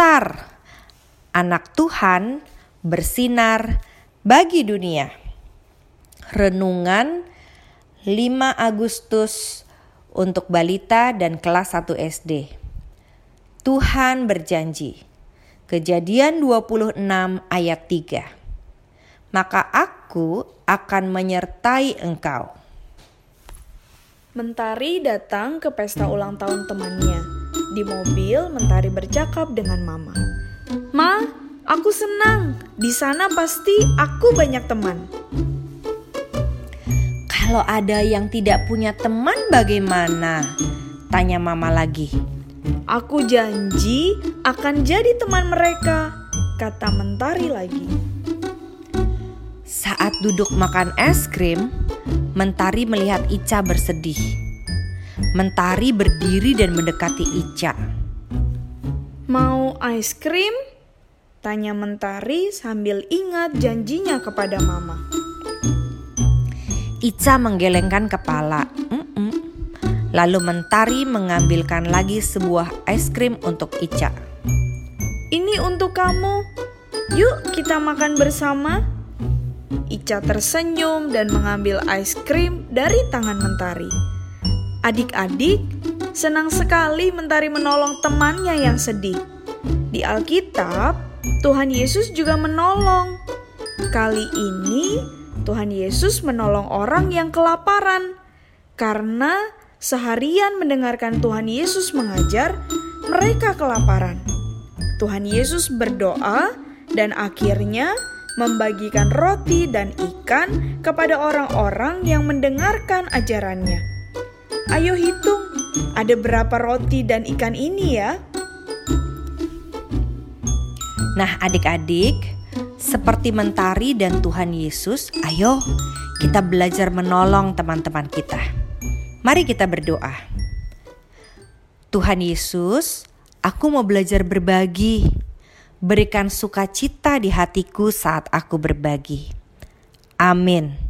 Benar, anak Tuhan bersinar bagi dunia. Renungan 5 Agustus untuk balita dan kelas 1 SD. Tuhan berjanji. Kejadian 26 ayat 3. Maka aku akan menyertai engkau. Mentari datang ke pesta ulang tahun temannya. Di mobil, Mentari bercakap dengan Mama. Ma, aku senang. Di sana pasti aku banyak teman. Kalau ada yang tidak punya teman bagaimana? Tanya Mama lagi. Aku janji akan jadi teman mereka, kata Mentari lagi. Saat duduk makan es krim, Mentari melihat Ica bersedih. Mentari berdiri dan mendekati Ica. Mau es krim? Tanya Mentari sambil ingat janjinya kepada Mama. Ica menggelengkan kepala. Mm-mm. Lalu Mentari mengambilkan lagi sebuah es krim untuk Ica. Ini untuk kamu. Yuk kita makan bersama. Ica tersenyum dan mengambil es krim dari tangan Mentari. Adik-adik, senang sekali Mentari menolong temannya yang sedih. Di Alkitab, Tuhan Yesus juga menolong. Kali ini, Tuhan Yesus menolong orang yang kelaparan karena seharian mendengarkan Tuhan Yesus mengajar, mereka kelaparan. Tuhan Yesus berdoa dan akhirnya membagikan roti dan ikan kepada orang-orang yang mendengarkan ajarannya. Ayo hitung, ada berapa roti dan ikan ini ya? Nah, adik-adik, seperti Mentari dan Tuhan Yesus, ayo kita belajar menolong teman-teman kita. Mari kita berdoa. Tuhan Yesus, aku mau belajar berbagi. Berikan sukacita di hatiku saat aku berbagi. Amin.